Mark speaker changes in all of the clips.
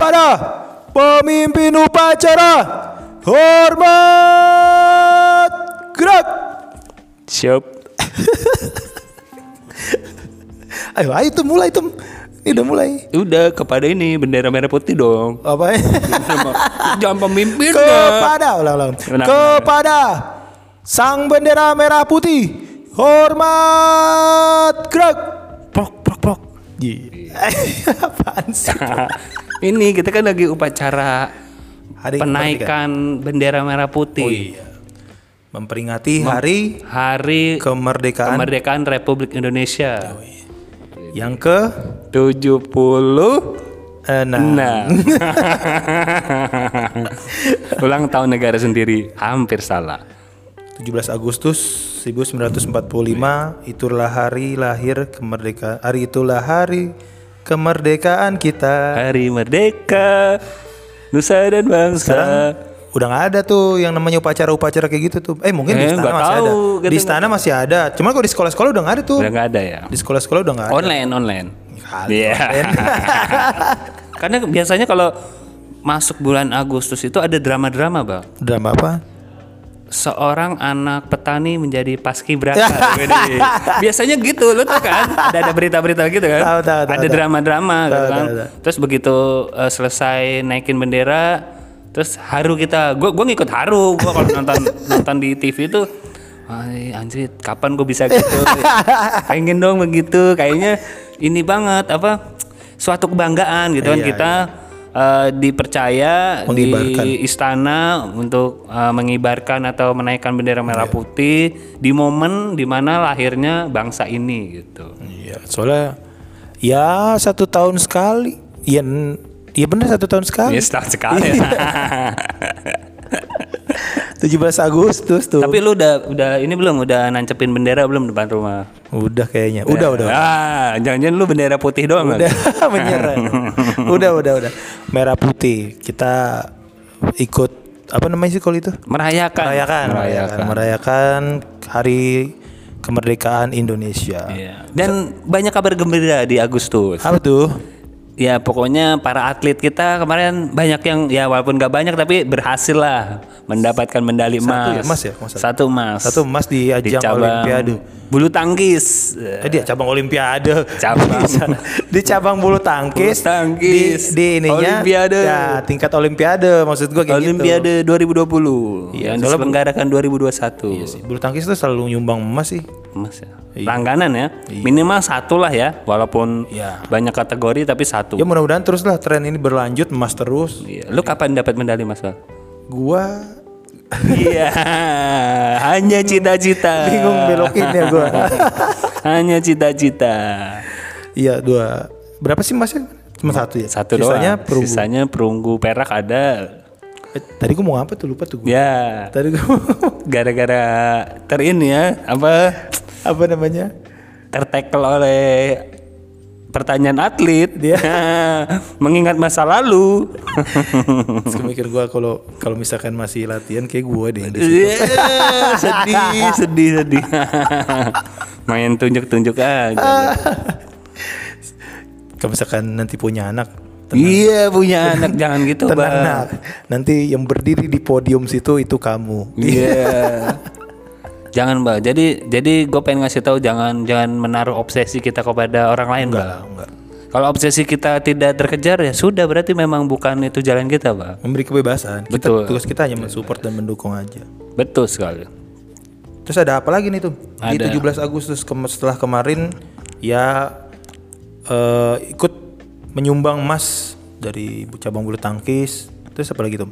Speaker 1: kepada pemimpin upacara hormat gerak.
Speaker 2: Siap.
Speaker 1: Ayo, ayo tuh mulai tuh. Ini udah mulai.
Speaker 2: Udah kepada ini bendera merah putih dong.
Speaker 1: Apa?
Speaker 2: Jangan pemimpin
Speaker 1: kepada ulang ulang.
Speaker 2: Benar,
Speaker 1: Kepada sang bendera merah putih hormat gerak.
Speaker 2: Prok prok prok.
Speaker 1: Apaan sih?
Speaker 2: Ini kita kan lagi upacara
Speaker 1: Hari
Speaker 2: penaikan bendera merah putih.
Speaker 1: Oh iya. Memperingati hari
Speaker 2: Hari
Speaker 1: kemerdekaan
Speaker 2: kemerdekaan Republik Indonesia.
Speaker 1: yang ke
Speaker 2: 70
Speaker 1: enam.
Speaker 2: Nah. Ulang tahun negara sendiri hampir salah.
Speaker 1: 17 Agustus 1945 itulah hari lahir kemerdekaan. Hari itulah hari kemerdekaan kita.
Speaker 2: Hari merdeka Nusa dan bangsa.
Speaker 1: Sekarang udah nggak ada tuh yang namanya upacara-upacara kayak gitu tuh. Eh mungkin di
Speaker 2: Eh,
Speaker 1: istana
Speaker 2: nggak
Speaker 1: masih
Speaker 2: tahu,
Speaker 1: ada.
Speaker 2: gitu
Speaker 1: Di istana masih ada. Cuman kalau di sekolah-sekolah udah nggak ada tuh.
Speaker 2: Udah nggak ada ya.
Speaker 1: Di sekolah-sekolah udah nggak ada.
Speaker 2: Online, online. Iya.
Speaker 1: online.
Speaker 2: Karena biasanya kalau masuk bulan Agustus itu ada drama-drama, Bang.
Speaker 1: Drama apa?
Speaker 2: Seorang anak petani menjadi paskibraka. Biasanya gitu, lu tau kan? Ada ada berita-berita gitu kan?
Speaker 1: Tahu, tahu, tahu,
Speaker 2: ada drama-drama gitu kan.
Speaker 1: tahu, tahu.
Speaker 2: Terus begitu eh, selesai naikin bendera, terus haru kita. Gue gua ngikut haru. Gue kalau nonton nonton di TV itu anjir, kapan gue bisa gitu? Pengen dong begitu. Kayaknya ini banget apa? Suatu kebanggaan gitu kan
Speaker 1: Iya,
Speaker 2: kita eh, dipercaya
Speaker 1: Mengibarkan.
Speaker 2: di istana untuk uh, mengibarkan atau menaikkan bendera merah
Speaker 1: Iya.
Speaker 2: putih di momen di mana lahirnya bangsa ini gitu.
Speaker 1: Iya, soalnya ya satu tahun sekali. Iya, n- iya benar satu tahun sekali.
Speaker 2: Ini setahun sekali. ya.
Speaker 1: 17 Agustus tuh.
Speaker 2: Tapi lu udah udah ini belum udah nancepin bendera belum depan rumah?
Speaker 1: udah kayaknya. Udah, udah.
Speaker 2: Ah, jangan-jangan lu bendera putih doang
Speaker 1: Udah menyerah. udah, udah, udah. Merah putih. Kita ikut apa namanya sih kalau itu?
Speaker 2: Merayakan.
Speaker 1: Merayakan, merayakan, merayakan hari kemerdekaan Indonesia.
Speaker 2: Iya. Dan banyak kabar gembira di Agustus.
Speaker 1: Apa tuh?
Speaker 2: Ya pokoknya para atlet kita kemarin banyak yang ya walaupun nggak banyak tapi berhasil lah mendapatkan medali
Speaker 1: Satu
Speaker 2: emas.
Speaker 1: ya, emas ya.
Speaker 2: Satu emas.
Speaker 1: Satu emas di
Speaker 2: di
Speaker 1: ajang
Speaker 2: cabang
Speaker 1: Olimpiade.
Speaker 2: bulu tangkis.
Speaker 1: Eh dia cabang Olimpiade.
Speaker 2: Cabang.
Speaker 1: di cabang bulu tangkis.
Speaker 2: Bulu tangkis.
Speaker 1: Di, di ininya.
Speaker 2: Olimpiade.
Speaker 1: Ya, tingkat Olimpiade maksud gua kayak gitu.
Speaker 2: Olimpiade 2020
Speaker 1: Iya,
Speaker 2: yang diselenggarakan 2021.
Speaker 1: Iya sih. Bulu tangkis tuh selalu nyumbang emas sih.
Speaker 2: Emas ya. Langganan ya. Minimal satu lah ya, walaupun
Speaker 1: Iya.
Speaker 2: banyak kategori tapi satu.
Speaker 1: Ya mudah-mudahan terus lah tren ini berlanjut emas terus.
Speaker 2: Iya. Lu kapan dapat medali Mas? Bal?
Speaker 1: Gua
Speaker 2: Iya, hanya cita-cita.
Speaker 1: bingung belokinnya gua.
Speaker 2: hanya cita-cita.
Speaker 1: Iya dua. Berapa sih emasnya? Cuma satu ya.
Speaker 2: Satu
Speaker 1: Sisanya
Speaker 2: doang.
Speaker 1: perunggu.
Speaker 2: Sisanya perunggu perak ada.
Speaker 1: Eh, tadi gua mau apa tuh lupa tuh gua.
Speaker 2: Ya,
Speaker 1: Tadi gua
Speaker 2: gara-gara terin ya, apa
Speaker 1: apa namanya?
Speaker 2: tertekel oleh pertanyaan atlet
Speaker 1: Dia.
Speaker 2: mengingat masa lalu.
Speaker 1: Terus mikir gua kalau kalau misalkan masih latihan kayak gua deh. yang di situ.
Speaker 2: Iya, sedih, sedih, sedih. Main tunjuk-tunjuk aja.
Speaker 1: Kalau misalkan nanti punya anak,
Speaker 2: Iya punya anak jangan gitu
Speaker 1: tenang
Speaker 2: bang.
Speaker 1: nak. Nanti yang berdiri di podium situ itu kamu.
Speaker 2: Iya. jangan bang. Jadi jadi gue pengen ngasih tahu jangan jangan menaruh obsesi kita kepada orang lain.
Speaker 1: Enggak, enggak.
Speaker 2: Kalau obsesi kita tidak terkejar ya sudah berarti memang bukan itu jalan kita bang.
Speaker 1: Memberi kebebasan. Kita,
Speaker 2: Betul.
Speaker 1: tugas kita hanya mensupport dan mendukung aja.
Speaker 2: Betul sekali.
Speaker 1: Terus ada apa lagi nih tuh? Di
Speaker 2: Ada.
Speaker 1: 17 Agustus kem- setelah kemarin ya eh, ikut menyumbang emas dari cabang bulu tangkis. Terus apa lagi tuh?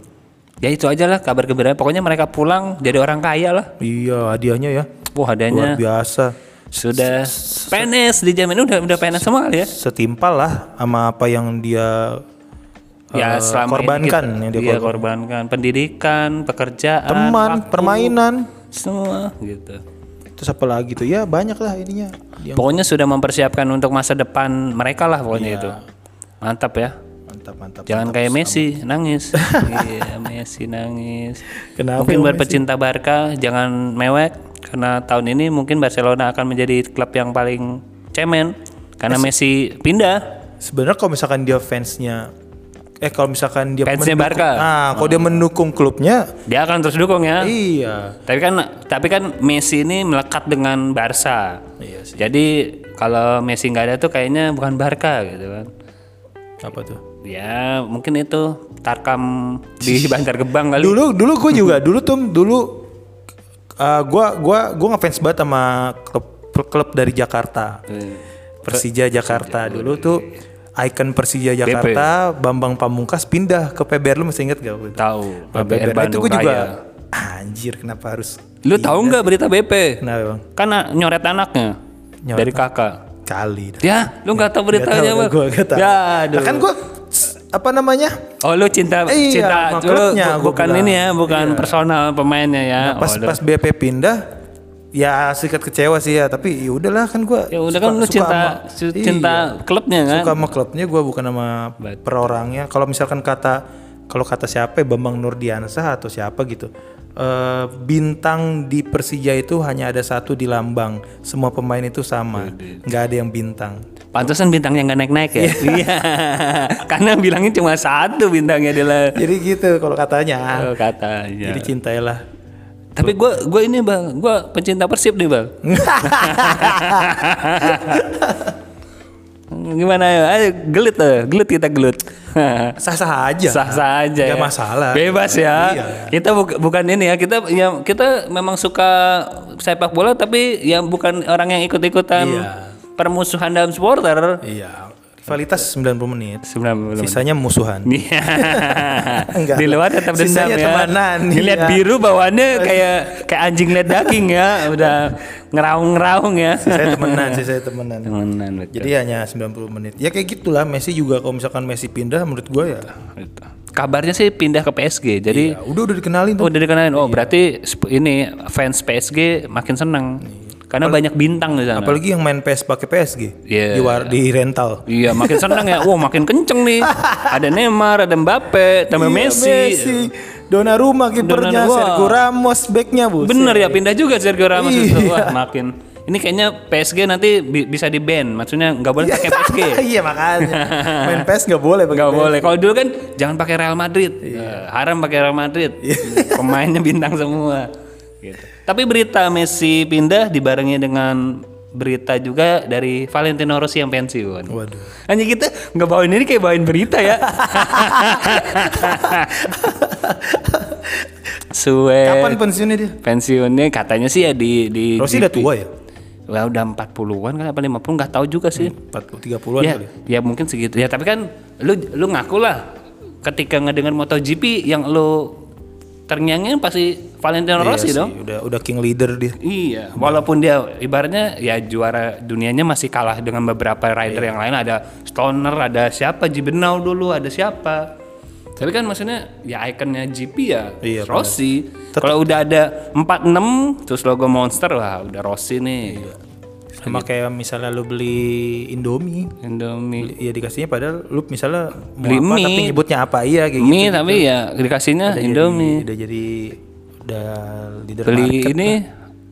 Speaker 2: Ya itu aja lah kabar gembira. Pokoknya mereka pulang jadi orang kaya lah.
Speaker 1: Iya hadiahnya ya
Speaker 2: Wah
Speaker 1: luar
Speaker 2: adanya
Speaker 1: biasa.
Speaker 2: sudah PNS dijamin udah udah PNS semua kali ya.
Speaker 1: Setimpal lah sama apa yang dia
Speaker 2: Ya
Speaker 1: eh,
Speaker 2: selama ini
Speaker 1: korbankan
Speaker 2: kita-
Speaker 1: yang dia
Speaker 2: iya,
Speaker 1: korban.
Speaker 2: korbankan pendidikan, pekerjaan,
Speaker 1: Teman,
Speaker 2: waktu,
Speaker 1: permainan.
Speaker 2: semua gitu.
Speaker 1: Terus apa lagi tuh? Ya banyak lah ininya. Yang
Speaker 2: Pokoknya sudah mempersiapkan untuk masa depan mereka lah pokoknya
Speaker 1: Iya.
Speaker 2: itu. Mantap ya.
Speaker 1: mantap mantap.
Speaker 2: Jangan kayak Messi nangis. iya, Messi nangis.
Speaker 1: Kenapa
Speaker 2: mungkin
Speaker 1: emang
Speaker 2: buat pecinta Barca jangan mewek karena tahun ini mungkin Barcelona akan menjadi klub yang paling cemen karena Messi pindah.
Speaker 1: Sebenarnya kalau misalkan dia fansnya eh kalau misalkan dia
Speaker 2: Fansnya
Speaker 1: mendukung-
Speaker 2: Barca.
Speaker 1: Nah, kalau dia mendukung klubnya,
Speaker 2: Dia akan terus dukung ya.
Speaker 1: iya.
Speaker 2: Tapi kan tapi kan Messi ini melekat dengan Barca.
Speaker 1: Iya sih.
Speaker 2: Jadi kalau Messi nggak ada tuh kayaknya bukan Barca gitu kan.
Speaker 1: Apa tuh?
Speaker 2: Ya mungkin itu Tarkam di Bantar Gebang kali.
Speaker 1: Dulu dulu gue juga dulu tuh dulu uh, gua gua gua ngefans banget sama klub klub dari Jakarta. Persija Jakarta dulu tuh ikon Persija Jakarta Bambang Pamungkas pindah ke PBR lu masih inget gak?
Speaker 2: Tahu.
Speaker 1: Ke
Speaker 2: PBR
Speaker 1: Nah, itu
Speaker 2: Bandung
Speaker 1: gue juga
Speaker 2: Raya.
Speaker 1: anjir kenapa harus
Speaker 2: Lu tahu nggak berita BP?
Speaker 1: kenapa bang?
Speaker 2: Kan nyoret anaknya
Speaker 1: Nyoret
Speaker 2: dari kakak.
Speaker 1: Kali dah.
Speaker 2: Ya, lu nggak tahu beritanya bang?
Speaker 1: tahu, gua gak tahu.
Speaker 2: Ya, aduh.
Speaker 1: Nah, kan gue apa namanya?
Speaker 2: Oh lu cinta
Speaker 1: Iya,
Speaker 2: cinta
Speaker 1: sama
Speaker 2: lu bukan
Speaker 1: bilang.
Speaker 2: ini ya, bukan personal pemainnya ya.
Speaker 1: Nah, pas
Speaker 2: Oh,
Speaker 1: pas BP pindah ya sedikit kecewa sih ya tapi ya udahlah kan gue
Speaker 2: ya udah kan lu cinta
Speaker 1: iya.
Speaker 2: cinta klubnya kan.
Speaker 1: suka sama klubnya gue bukan sama
Speaker 2: Betul.
Speaker 1: per orangnya kalau misalkan kata kalau kata siapa Bambang Nurdiansah atau siapa gitu eh, bintang di Persija itu hanya ada satu di lambang semua pemain itu sama nggak ada yang bintang
Speaker 2: Pantesan bintangnya nggak naik-naik ya. Iya. Karena bilangnya cuma satu bintangnya adalah
Speaker 1: jadi gitu kalau katanya
Speaker 2: oh, katanya.
Speaker 1: jadi cintailah
Speaker 2: Tapi gue gue ini bang, gue pencinta Persib nih bang. Gimana ya? Ayo gelut tuh, gelut kita gelut.
Speaker 1: sah-sah aja
Speaker 2: Sah-sah aja
Speaker 1: Nggak
Speaker 2: ya.
Speaker 1: masalah
Speaker 2: Bebas ya.
Speaker 1: Iya.
Speaker 2: Kita buk- bukan ini ya, kita ya kita memang suka sepak bola tapi yang bukan orang yang ikut-ikutan
Speaker 1: Iya.
Speaker 2: permusuhan dalam supporter.
Speaker 1: iya rivalitas 90 menit
Speaker 2: 90
Speaker 1: sisanya musuhan
Speaker 2: Iya.
Speaker 1: Enggak.
Speaker 2: Di luar tetap dendam
Speaker 1: Sisanya
Speaker 2: ya.
Speaker 1: temanan,
Speaker 2: Ngeliat
Speaker 1: iya.
Speaker 2: biru bawaannya kayak kayak anjing liat daging ya, udah ngeraung-ngeraung ya.
Speaker 1: saya temenan sih saya temenan
Speaker 2: Temenan betul.
Speaker 1: Jadi hanya 90 menit. Ya kayak gitulah Messi juga kalau misalkan Messi pindah menurut gue ya,
Speaker 2: Kabarnya sih pindah ke PSG. Jadi
Speaker 1: ya udah udah dikenalin tuh.
Speaker 2: oh udah dikenalin. Oh berarti sp- ini fans PSG makin seneng. Karena banyak bintang di sana.
Speaker 1: Apalagi yang main PS pakai PSG.
Speaker 2: Iya.
Speaker 1: Di, war- di rental.
Speaker 2: Iya makin seneng ya. Wow makin kenceng nih. Ada Neymar, ada Mbappe, tambah
Speaker 1: Iya,
Speaker 2: Messi.
Speaker 1: Donnarumma kipernya,
Speaker 2: Donnarumma.
Speaker 1: Sergio Ramos backnya bu.
Speaker 2: Bener ya pindah juga Sergio Ramos
Speaker 1: Iya.
Speaker 2: itu. Wah makin. Ini kayaknya PSG nanti bi- bisa di ban. Maksudnya nggak boleh pakai PSG.
Speaker 1: iya makanya. Main PS nggak boleh
Speaker 2: Nggak boleh. Kalau dulu kan jangan pakai Real Madrid. Eh, haram pakai Real Madrid. Pemainnya bintang semua. Gitu. Tapi berita Messi pindah dibarengi dengan berita juga dari Valentino Rossi yang pensiun.
Speaker 1: Waduh.
Speaker 2: Hanya kita nggak bawain ini kayak bawain berita ya. Suwe.
Speaker 1: Kapan pensiunnya dia?
Speaker 2: pensiunnya katanya sih ya di di
Speaker 1: Rossi
Speaker 2: di-
Speaker 1: udah tua ya?
Speaker 2: Wah, udah 40-an kan apa 50 nggak tahu juga sih.
Speaker 1: 40 30-an
Speaker 2: ya,
Speaker 1: kali.
Speaker 2: ya mungkin segitu. Ya tapi kan lu lu ngaku lah ketika ngedengar MotoGP yang lu terngiangin pasti Valentino
Speaker 1: Iya
Speaker 2: Rossi
Speaker 1: sih,
Speaker 2: dong.
Speaker 1: Udah udah king leader dia.
Speaker 2: Iya, walaupun dia ibaratnya ya juara dunianya masih kalah dengan beberapa rider
Speaker 1: Iya.
Speaker 2: yang lain ada Stoner, ada siapa Jibenau dulu, ada siapa. Tapi kan maksudnya ya ikonnya GP ya
Speaker 1: Iya,
Speaker 2: Rossi. Kalau udah ada 46 terus logo Monster wah udah Rossi nih.
Speaker 1: Iya. Sama kayak misalnya lu beli Indomie.
Speaker 2: Indomie.
Speaker 1: Ya dikasihnya padahal lu misalnya mau
Speaker 2: Beli
Speaker 1: apa
Speaker 2: mie.
Speaker 1: tapi nyebutnya apa iya kayak gitu.
Speaker 2: Mie tapi ya dikasihnya
Speaker 1: Udah
Speaker 2: Indomie.
Speaker 1: Jadi, udah jadi udah leader
Speaker 2: beli
Speaker 1: market.
Speaker 2: ini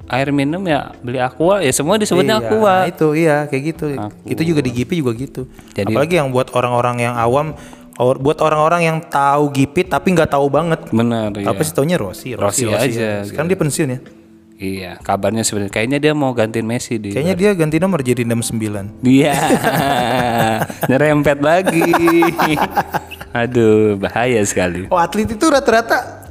Speaker 2: air minum ya beli aqua ya semua disebutnya
Speaker 1: Iya,
Speaker 2: aqua
Speaker 1: nah itu iya kayak gitu. Itu juga di GP juga gitu.
Speaker 2: Jadi-
Speaker 1: Apalagi yang buat orang-orang yang awam, or- buat orang-orang yang tahu GP tapi nggak tahu banget.
Speaker 2: bener ya
Speaker 1: Apa sih taunya Rossi,
Speaker 2: Rossi aja,
Speaker 1: Sekarang dia pensiun ya.
Speaker 2: Iya kabarnya sebenarnya kayaknya dia mau gantiin Messi di
Speaker 1: Kayaknya dia ganti nomor jadi 69.
Speaker 2: Iya, nyerempet lagi. Aduh, bahaya sekali.
Speaker 1: Oh, atlet itu rata-rata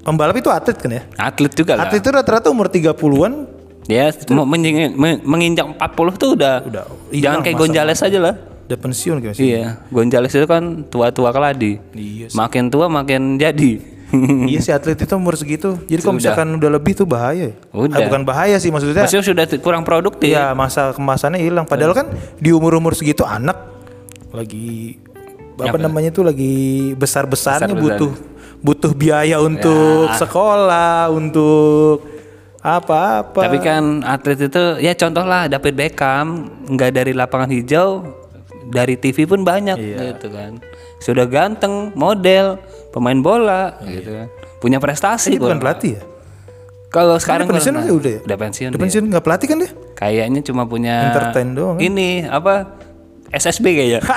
Speaker 1: pembalap itu atlet kan ya?
Speaker 2: Atlet juga lah.
Speaker 1: Atlet itu rata-rata umur 30-an
Speaker 2: Ya, mau menginjak 40 tuh udah.
Speaker 1: Udah
Speaker 2: Jangan kayak Gonzales aja lah.
Speaker 1: udah pensiun kayak sih.
Speaker 2: Iya, Gonzales itu kan tua-tua keladi.
Speaker 1: Iya
Speaker 2: Makin tua makin jadi.
Speaker 1: iya sih atlet itu umur segitu. Jadi kalau misalkan udah lebih tuh bahaya. ya?
Speaker 2: Udah.
Speaker 1: Ah, bukan bahaya sih maksudnya.
Speaker 2: Maksudnya sudah kurang produktif.
Speaker 1: Iya masa kemasannya hilang. Padahal kan di umur-umur segitu anak lagi apa namanya tuh lagi besar-besarnya
Speaker 2: Besar-besar.
Speaker 1: butuh butuh biaya untuk sekolah, untuk apa-apa.
Speaker 2: Tapi kan atlet itu ya contoh lah David Beckham nggak dari lapangan hijau dari TV pun banyak
Speaker 1: Iya.
Speaker 2: gitu kan. Sudah ganteng, model, pemain bola gitu kan. Punya prestasi
Speaker 1: Dia bukan
Speaker 2: kok.
Speaker 1: pelatih ya?
Speaker 2: Kalau sekarang
Speaker 1: Udah pensiun aja udah ya?
Speaker 2: Udah pensiun.
Speaker 1: Udah pensiun nggak pelatih kan dia?
Speaker 2: Kayaknya cuma punya
Speaker 1: Entertain doang kan?
Speaker 2: Ini apa SSB kayaknya.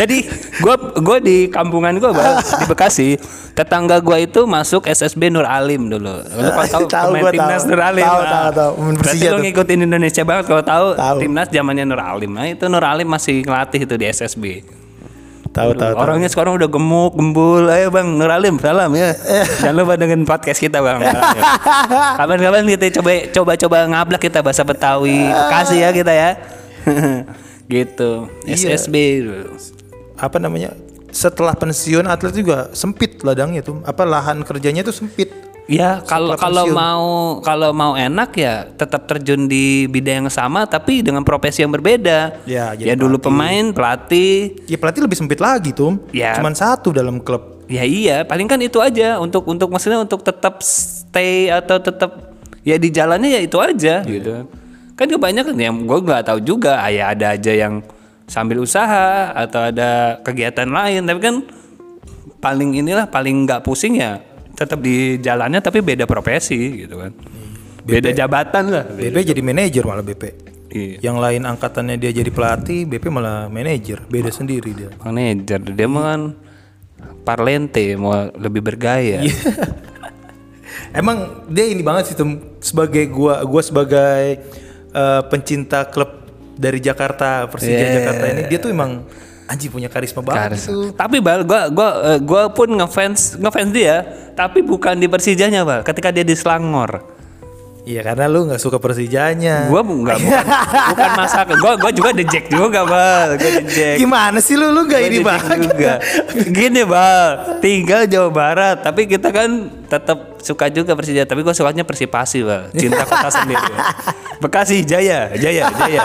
Speaker 2: Jadi gua gua di kampungan gua Bang, di Bekasi, tetangga gua itu masuk SSB Nur Alim dulu. Lu kalau tahu pemain timnas. Nur Alim.
Speaker 1: Tahu,
Speaker 2: ah.
Speaker 1: tahu, tahu.
Speaker 2: Berarti lu ngikutin Indonesia banget kalau Tahu. timnas zamannya Nur Alim. Nah, itu Nur Alim masih ngelatih itu di SSB.
Speaker 1: Tahu tahu tahu.
Speaker 2: Orangnya sekarang udah gemuk, gembul. Ayo Bang Nur Alim, salam ya. Jangan lupa dengan podcast kita Bang. Kapan-kapan kita coba coba coba ngablak kita bahasa Betawi. Bekasi ya kita ya. gitu.
Speaker 1: Iya.
Speaker 2: SSB.
Speaker 1: apa namanya setelah pensiun atlet juga sempit ladangnya tuh apa lahan kerjanya tuh sempit
Speaker 2: Ya kalau kalau mau kalau mau enak ya tetap terjun di bidang yang sama tapi dengan profesi yang berbeda.
Speaker 1: Ya, jadi
Speaker 2: ya dulu pemain, pelatih.
Speaker 1: ya pelatih lebih sempit lagi tuh
Speaker 2: Ya.
Speaker 1: cuman satu dalam klub.
Speaker 2: Ya iya, paling kan itu aja. Untuk untuk maksudnya untuk tetap stay atau tetap ya di jalannya ya itu aja. Gitu. Kan kebanyakan yang gue nggak tahu juga, ah, ya ada aja yang sambil usaha atau ada kegiatan lain, tapi kan paling inilah paling nggak pusing ya tetap di jalannya tapi beda profesi gitu kan. Beda jabatan lah.
Speaker 1: BP jadi manajer malah BP
Speaker 2: Iya.
Speaker 1: yang lain angkatannya dia jadi pelatih BP malah manajer beda sendiri dia
Speaker 2: Manajer dia mah kan parlente mau lebih bergaya.
Speaker 1: emang dia ini banget sih sebagai gua gua sebagai eh, pencinta klub dari Jakarta Persija
Speaker 2: Yeah.
Speaker 1: Jakarta ini dia tuh emang anjing punya karisma banget
Speaker 2: Karis.
Speaker 1: tuh
Speaker 2: Tapi bal, gua gua eh, gua pun ngefans ngefans dia, tapi bukan di Persijanya bal. Ketika dia di Selangor,
Speaker 1: iya karena lu nggak suka Persijanya
Speaker 2: gua nggak bukan, bukan masak. Gua gua juga dejek juga bal, gua dejek.
Speaker 1: gimana sih lu lu nggak
Speaker 2: Gua
Speaker 1: ini banget
Speaker 2: juga. Gini bal, tinggal Jawa Barat, tapi kita kan tetap suka juga Persija. Tapi gua sukanya Persipasi bal, cinta kota sendiri. Bal. Bekasi Jaya, Jaya, Jaya.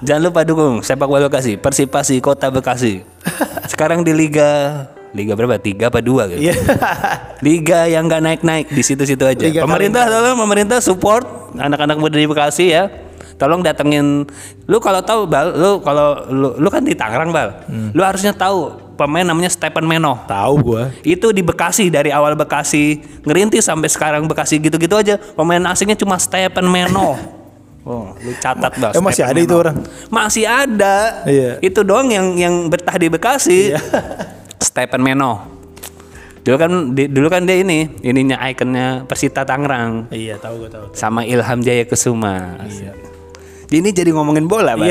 Speaker 2: Jangan lupa dukung sepak bola Bekasi, Persipasi Kota Bekasi. Sekarang di Liga Liga berapa? Tiga apa dua gitu?
Speaker 1: Iya.
Speaker 2: Liga yang nggak naik-naik di situ-situ aja.
Speaker 1: Liga
Speaker 2: pemerintah tolong pemerintah support anak-anak muda di Bekasi ya. Tolong datengin lu kalau tahu Bal, lu kalau lu, lu kan di Tangerang Bal.
Speaker 1: Hmm.
Speaker 2: Lu harusnya tahu pemain namanya Stephen Meno.
Speaker 1: tahu gua
Speaker 2: Itu di Bekasi dari awal Bekasi ngerintis sampai sekarang Bekasi gitu-gitu aja. Pemain asingnya cuma Stephen Meno. Oh, lu catat Bal.
Speaker 1: Eh, masih
Speaker 2: Stephen
Speaker 1: ada itu orang?
Speaker 2: Masih ada.
Speaker 1: Iya.
Speaker 2: Itu doang yang yang betah di Bekasi. Stephen Meno. Dulu kan di- dulu kan dia ini, ininya ikonnya Persita Tangerang
Speaker 1: iya tahu gua tahu
Speaker 2: sama Ilham Jaya Kesuma. Ini jadi ngomongin bola, Bang.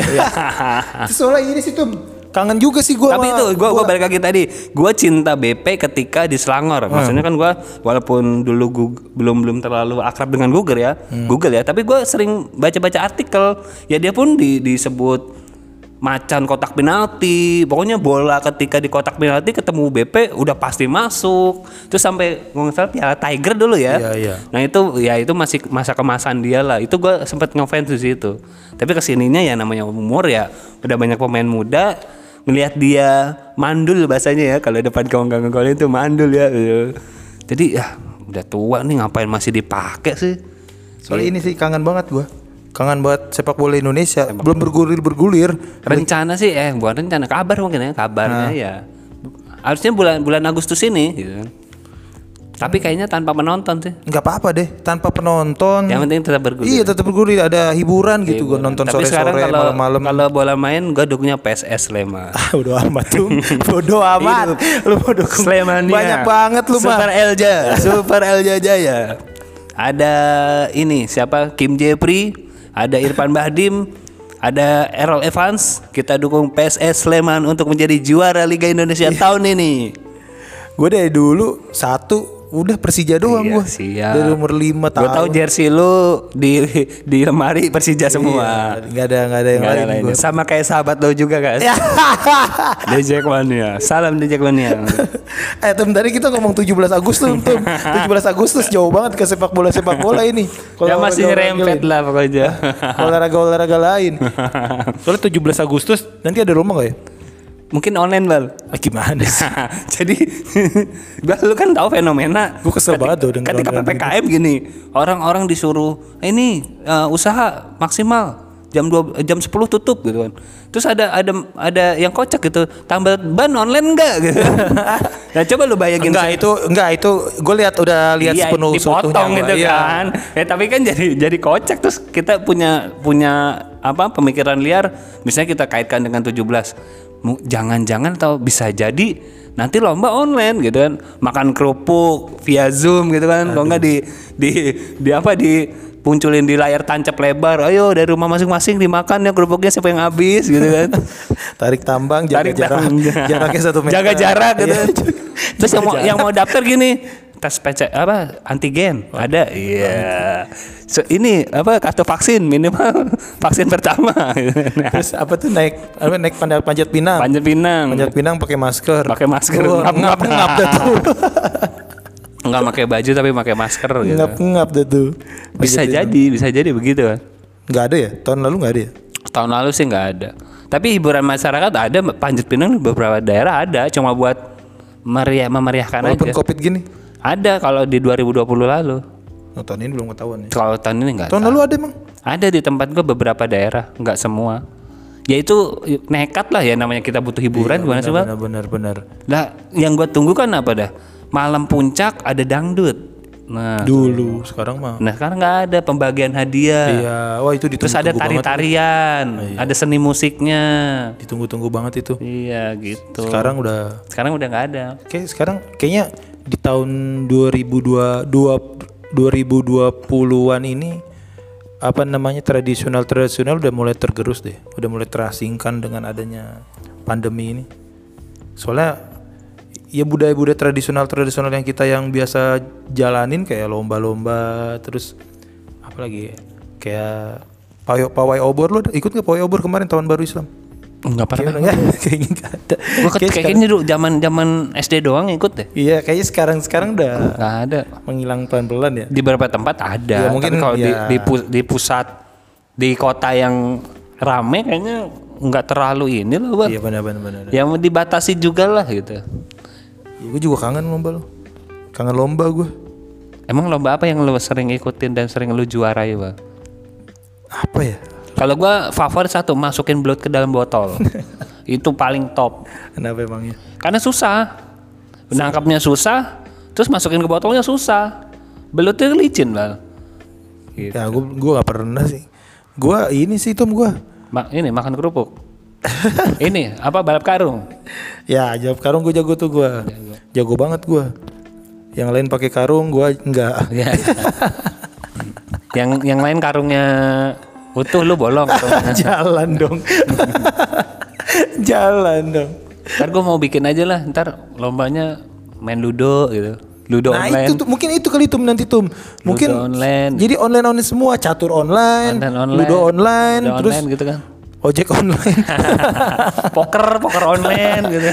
Speaker 1: Terus soalnya ini sih tuh kangen juga sih gua
Speaker 2: Tapi itu gua gua balik lagi tadi. Gua cinta BP ketika di Selangor. Maksudnya kan gua walaupun dulu Gug- belum belum terlalu akrab dengan Google ya. Google ya, tapi gua sering baca-baca artikel. Ya dia pun di, disebut macan kotak penalti. Pokoknya bola ketika di kotak penalti ketemu BP udah pasti masuk. Terus sampai nggak salah Piala Tiger dulu ya.
Speaker 1: Iya, iya.
Speaker 2: Nah itu ya itu masih masa kemasan dia lah. Itu gua sempet ngefans di situ. Tapi ke sininya ya namanya umur ya udah banyak pemain muda ngelihat dia mandul bahasanya ya kalau depan gawang gawang golin itu mandul ya. Jadi ya udah tua nih ngapain masih dipakai sih?
Speaker 1: soalnya ini sih kangen banget gua kangen banget sepak bola Indonesia belum bergulir bergulir
Speaker 2: Rencana sih eh bukan rencana kabar mungkin ya kabarnya ya. Harusnya bulan bulan Agustus ini gitu kan. Tapi kayaknya tanpa penonton sih.
Speaker 1: nggak apa-apa deh tanpa penonton
Speaker 2: Yang penting tetap bergulir.
Speaker 1: iya tetap bergulir ada hiburan gitu gua nonton
Speaker 2: Tapi sekarang
Speaker 1: sore-sore
Speaker 2: kalau
Speaker 1: malam-malam
Speaker 2: kalau bola main gue dukungnya PSS Sleman.
Speaker 1: ah udah amat tuh bodoh amat lu mau dukung
Speaker 2: Slemania.
Speaker 1: banyak banget lu
Speaker 2: Super Elja, Super Elja Jaya. Ada ini siapa? Kim Jepri, ada Irfan Bahdim, ada Errol Evans. Kita dukung PSS Sleman untuk menjadi juara Liga Indonesia
Speaker 1: Iya.
Speaker 2: tahun ini.
Speaker 1: gue dari dulu satu udah Persija doang
Speaker 2: Iya,
Speaker 1: gua
Speaker 2: siap.
Speaker 1: dari umur lima
Speaker 2: Gue tahu
Speaker 1: tahun
Speaker 2: jersey lu di di lemari Persija semua.
Speaker 1: Iya, nggak ada nggak ada yang
Speaker 2: ada
Speaker 1: lain gua.
Speaker 2: Sama kayak sahabat lo juga kan? Dejek Mania. Salam Dejek Mania.
Speaker 1: eh tem tadi kita ngomong 17 Agustus tuh 17 Agustus jauh banget ke sepak bola sepak bola ini
Speaker 2: ya masih nyerempet lah pokoknya.
Speaker 1: olahraga olahraga lain soalnya 17 Agustus nanti ada rumah gak ya
Speaker 2: Mungkin online bal.
Speaker 1: ah, gimana sih
Speaker 2: Jadi Bal, lu kan tahu fenomena
Speaker 1: Gua kesel banget tuh denger
Speaker 2: ketika PPKM gini, orang-orang disuruh "Eh, ini eh, usaha maksimal jam 2 jam 10 tutup gitu kan. Terus ada ada ada yang kocak gitu, tambah ban online enggak gitu. nah, coba lu bayangin
Speaker 1: enggak itu enggak itu gue lihat udah lihat
Speaker 2: iya,
Speaker 1: sepenuh
Speaker 2: dipotong gitu
Speaker 1: Iya.
Speaker 2: kan. Ya tapi kan jadi jadi kocak terus kita punya punya apa pemikiran liar misalnya kita kaitkan dengan 17 Mu- jangan-jangan atau bisa jadi nanti lomba online gitu kan makan kerupuk via zoom gitu kan kalau nggak di di di apa di punculin di layar tancap lebar ayo dari rumah masing-masing dimakan ya kerupuknya siapa yang habis gitu kan
Speaker 1: Tarik tambang, jaga
Speaker 2: Tarik
Speaker 1: jarak,
Speaker 2: tambang.
Speaker 1: jaraknya satu meter.
Speaker 2: Jaga jarak gitu.
Speaker 1: Iya.
Speaker 2: Terus yang mau yang mau daftar gini, tes PC apa antigen? Ada. Iya. So, ini apa kartu vaksin minimal vaksin pertama. Nah,
Speaker 1: Terus apa tuh naik apa naik panjat panjat pinang.
Speaker 2: panjat pinang.
Speaker 1: Panjat pinang pakai masker.
Speaker 2: pakai masker.
Speaker 1: Wah,
Speaker 2: ngap ngap
Speaker 1: ngap ngap tuh.
Speaker 2: nggak pakai baju tapi pakai masker gitu.
Speaker 1: Ngap ngap tuh.
Speaker 2: bisa jadi bisa jadi begitu kan?
Speaker 1: Nggak ada ya? Tahun lalu nggak ada ya?
Speaker 2: tahun lalu sih nggak ada. Tapi hiburan masyarakat ada panjat pinang di beberapa daerah ada. Cuma buat meriah memeriahkan
Speaker 1: Walaupun
Speaker 2: aja.
Speaker 1: Covid gini.
Speaker 2: Ada kalau di 2020 lalu
Speaker 1: Oh, tahun ini belum ketahuan ya.
Speaker 2: kalau tahun ini nggak
Speaker 1: Tahun lalu ada emang?
Speaker 2: Ada di tempat gua beberapa daerah, nggak semua. Ya itu nekat lah ya namanya kita butuh hiburan gimana sih bang?
Speaker 1: Benar benar.
Speaker 2: Lah yang gua tunggu kan apa dah? Malam puncak ada dangdut. Nah,
Speaker 1: Dulu, sekarang mah.
Speaker 2: nah sekarang nggak ada pembagian hadiah.
Speaker 1: Iya, wah itu
Speaker 2: Terus ada
Speaker 1: ditunggu-tunggu banget.
Speaker 2: tari-tarian, ada seni musiknya.
Speaker 1: Ditunggu-tunggu banget itu.
Speaker 2: Iya gitu.
Speaker 1: Sekarang udah
Speaker 2: Sekarang udah nggak ada.
Speaker 1: Kayak sekarang kayaknya di tahun 2022 2020-an ini apa namanya tradisional tradisional udah mulai tergerus deh, udah mulai terasingkan dengan adanya pandemi ini. Soalnya ya budaya-budaya tradisional tradisional yang kita yang biasa jalanin kayak lomba-lomba terus apa lagi ya? kayak pawai, pawai obor lo ikut nggak pawai obor kemarin tahun baru Islam?
Speaker 2: Nggak pernah.
Speaker 1: Kayaknya kayaknya nggak ada.
Speaker 2: Gua
Speaker 1: Kayak
Speaker 2: kayaknya dulu zaman zaman SD doang ikut deh.
Speaker 1: Iya, kayaknya sekarang sekarang udah
Speaker 2: Nggak ada.
Speaker 1: menghilang pelan-pelan ya.
Speaker 2: di beberapa tempat ada
Speaker 1: Ya, mungkin
Speaker 2: kalau di,
Speaker 1: ya.
Speaker 2: di di pusat di kota yang rame kayaknya nggak terlalu ini loh bang
Speaker 1: Iya benar benar benar.
Speaker 2: yang dibatasi juga lah gitu
Speaker 1: Ya, gue juga kangen lomba lo. Kangen lomba gue.
Speaker 2: emang lomba apa yang lo sering ikutin dan sering lo juarai bang
Speaker 1: Apa ya?
Speaker 2: Kalau gua favorit satu masukin blood ke dalam botol itu paling top
Speaker 1: Kenapa emangnya?
Speaker 2: karena susah menangkapnya susah terus masukin ke botolnya susah belutnya licin bang gitu.
Speaker 1: Ya gue gue gak pernah sih. Gue ini sih Tom gue.
Speaker 2: Ma- ini makan kerupuk ini apa balap karung
Speaker 1: Ya jawab karung gue jago tuh gue. Jago banget gue. Yang lain pakai karung gue enggak.
Speaker 2: Ya. yang yang lain karungnya utuh lu bolong.
Speaker 1: Jalan dong. Jalan dong.
Speaker 2: Ntar gue mau bikin aja lah ntar lombanya main ludo gitu. Ludo
Speaker 1: Nah
Speaker 2: online.
Speaker 1: itu mungkin itu kali Tum nanti Tum. Mungkin
Speaker 2: Ludo online.
Speaker 1: jadi online online semua, catur online,
Speaker 2: Online online.
Speaker 1: ludo online,
Speaker 2: Ludo
Speaker 1: terus
Speaker 2: online gitu kan.
Speaker 1: Ojek online.
Speaker 2: poker, poker online gitu.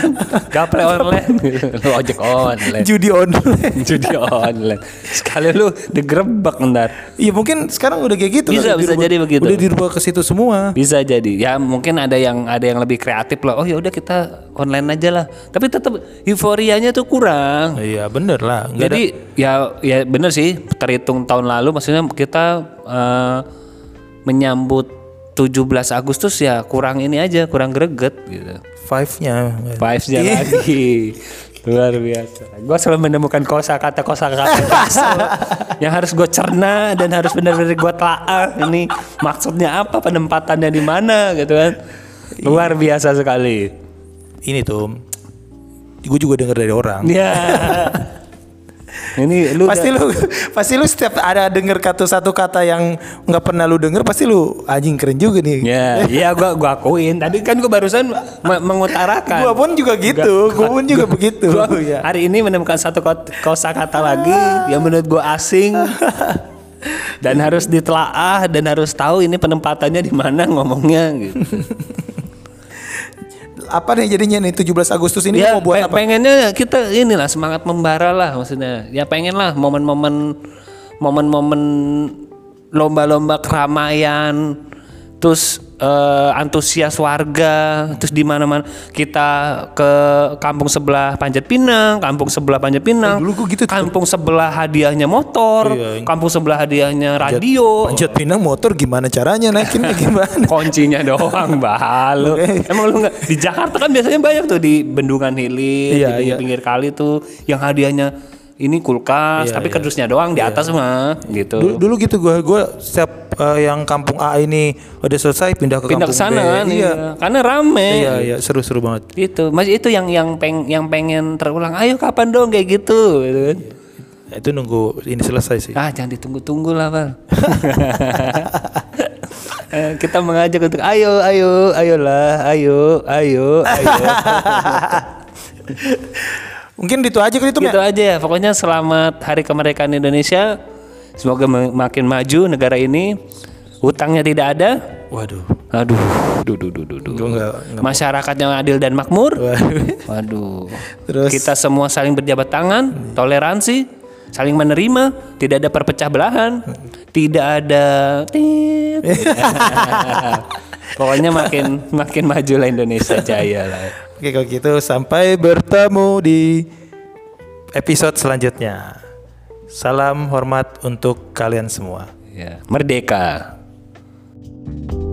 Speaker 2: Gaple online. Lu ojek online.
Speaker 1: judi online.
Speaker 2: Judi online. Sekali lu digerebek ntar.
Speaker 1: Iya mungkin sekarang udah kayak gitu.
Speaker 2: Bisa,
Speaker 1: Udah
Speaker 2: bisa
Speaker 1: dirubah-
Speaker 2: jadi begitu.
Speaker 1: Udah dirubah ke situ semua.
Speaker 2: Bisa jadi. Ya mungkin ada yang ada yang lebih kreatif lah. Oh ya udah kita online aja lah. Tapi tetap euforianya tuh kurang.
Speaker 1: Iya bener lah. Nggak
Speaker 2: Jadi ya ya bener sih terhitung tahun lalu maksudnya kita eh, menyambut 17 Agustus ya kurang ini aja kurang greget gitu.
Speaker 1: five-nya.
Speaker 2: Vibes-nya
Speaker 1: Iya.
Speaker 2: lagi luar biasa. Gue selalu menemukan kosakata kosakata yang harus gue cerna dan harus benar-benar gue telaah ini maksudnya apa penempatannya di mana gitu kan. Luar biasa sekali.
Speaker 1: Ini tuh, gue juga denger dari orang.
Speaker 2: Ya. ini lu
Speaker 1: pasti lu, pasti lu setiap ada denger kata satu kata yang nggak pernah lu denger, pasti lu anjing keren juga nih.
Speaker 2: Ya, iya gua gua akuin. Tadi kan gua barusan me- mengutarakan.
Speaker 1: Gua pun juga gitu, gua pun juga begitu.
Speaker 2: Gua
Speaker 1: ya.
Speaker 2: hari ini menemukan satu kot- kosakata lagi yang menurut gua asing dan harus ditelaah dan harus tahu ini penempatannya di mana ngomongnya gitu.
Speaker 1: Apa nih jadinya nih 17 Agustus ini
Speaker 2: ya
Speaker 1: mau buat
Speaker 2: pe-
Speaker 1: apa?
Speaker 2: pengennya kita inilah semangat membara lah maksudnya. Ya pengen lah momen-momen momen-momen lomba-lomba keramaian terus eh, antusias warga terus di mana-mana kita ke kampung sebelah Panjat Pinang, kampung sebelah Panjat Pinang,
Speaker 1: dulu gua gitu tuh.
Speaker 2: kampung sebelah hadiahnya motor,
Speaker 1: Iya.
Speaker 2: kampung sebelah hadiahnya radio,
Speaker 1: Panjat pinang motor gimana caranya naikinnya gimana?
Speaker 2: kuncinya doang balu. Emang lu nggak di Jakarta kan biasanya banyak tuh di bendungan hilir,
Speaker 1: Iya,
Speaker 2: di
Speaker 1: iya.
Speaker 2: pinggir kali tuh yang hadiahnya ini kulkas,
Speaker 1: Iya,
Speaker 2: tapi
Speaker 1: iya.
Speaker 2: kardusnya doang di atas mah gitu.
Speaker 1: Dulu, dulu gitu gua gua setiap eh, yang kampung A ini udah selesai pindah ke
Speaker 2: Pindah ke
Speaker 1: kampung
Speaker 2: sana
Speaker 1: B. Iya.
Speaker 2: iya. Karena rame.
Speaker 1: Iya, iya, seru-seru banget.
Speaker 2: Itu, masih itu yang yang peng yang pengen terulang. Ayo kapan dong kayak gitu, gitu kan.
Speaker 1: Itu nunggu ini selesai sih.
Speaker 2: Ah, jangan ditunggu-tunggu lah, Bang. Eh, kita mengajak untuk ayo, ayo, ayolah, ayo, ayo, ayo.
Speaker 1: Mungkin itu aja kali itu
Speaker 2: gitu aja ya. Pokoknya selamat Hari Kemerdekaan Indonesia. Semoga ma- makin maju negara ini. Hutangnya tidak ada.
Speaker 1: Waduh.
Speaker 2: Aduh, duh, duh, duh, duh, duh.
Speaker 1: Enggak
Speaker 2: Masyarakat yang adil dan makmur.
Speaker 1: Waduh.
Speaker 2: Waduh.
Speaker 1: Terus?
Speaker 2: kita semua saling berjabat tangan, toleransi, saling menerima, tidak ada perpecah belahan, tidak ada. Pokoknya makin makin maju lah Indonesia jaya lah.
Speaker 1: Oke kalau gitu sampai bertemu di episode selanjutnya. Salam hormat untuk kalian semua.
Speaker 2: Ya, merdeka. thank